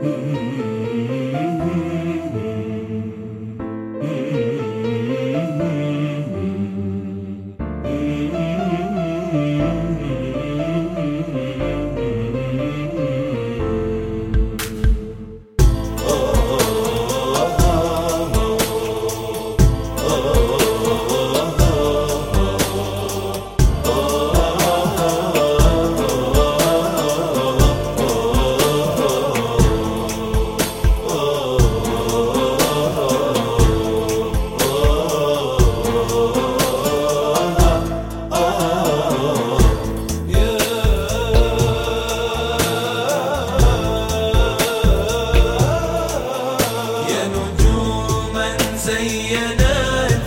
oh. enough.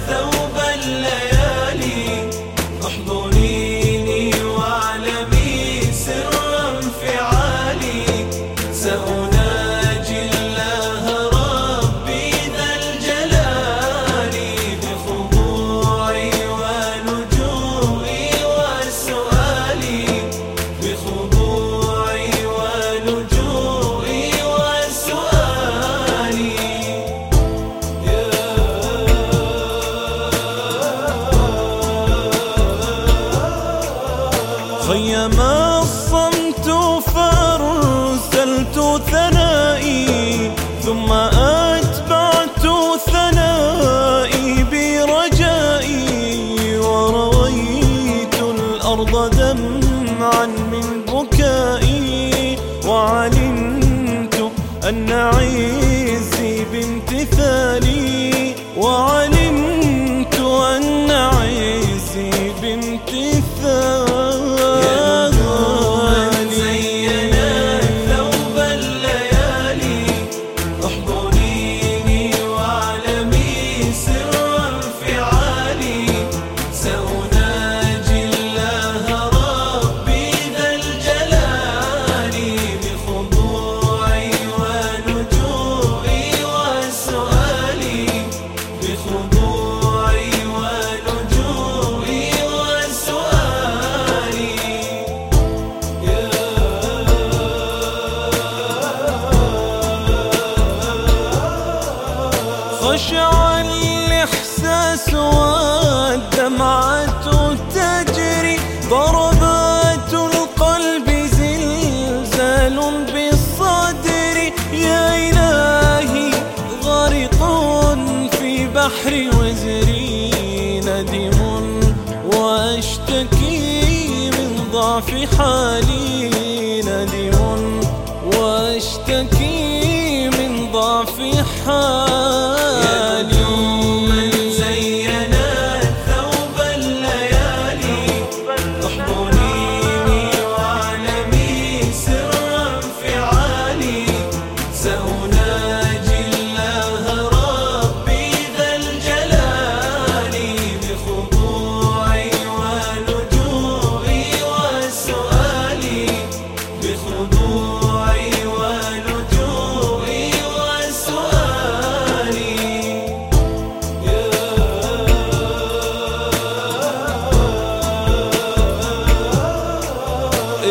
خيم الصمت فارسلت ثنائي ثم أتبعت ثنائي برجائي ورويت الأرض دمعا من بكائي وعلمت أن عزي بامتثالي وعلمت خشع الإحساس والدمعة تجري ضربات القلب زلزال بالصدر. يا إلهي غرق في بحر وزري ندم وأشتكي من ضعف حالي. ندم وأشتكي من ضعف حالي.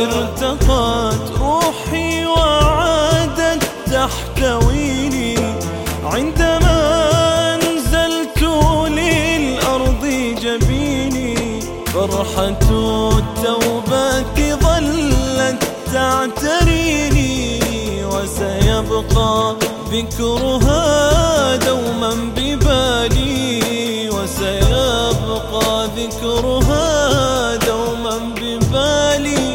ارتقت روحي وعادت تحتويني. عندما نزلت للأرض جبيني فرحة التوبة ظلت تعتريني. وسيبقى ذكرها دوما ببالي. وسيبقى ذكرها دوما ببالي.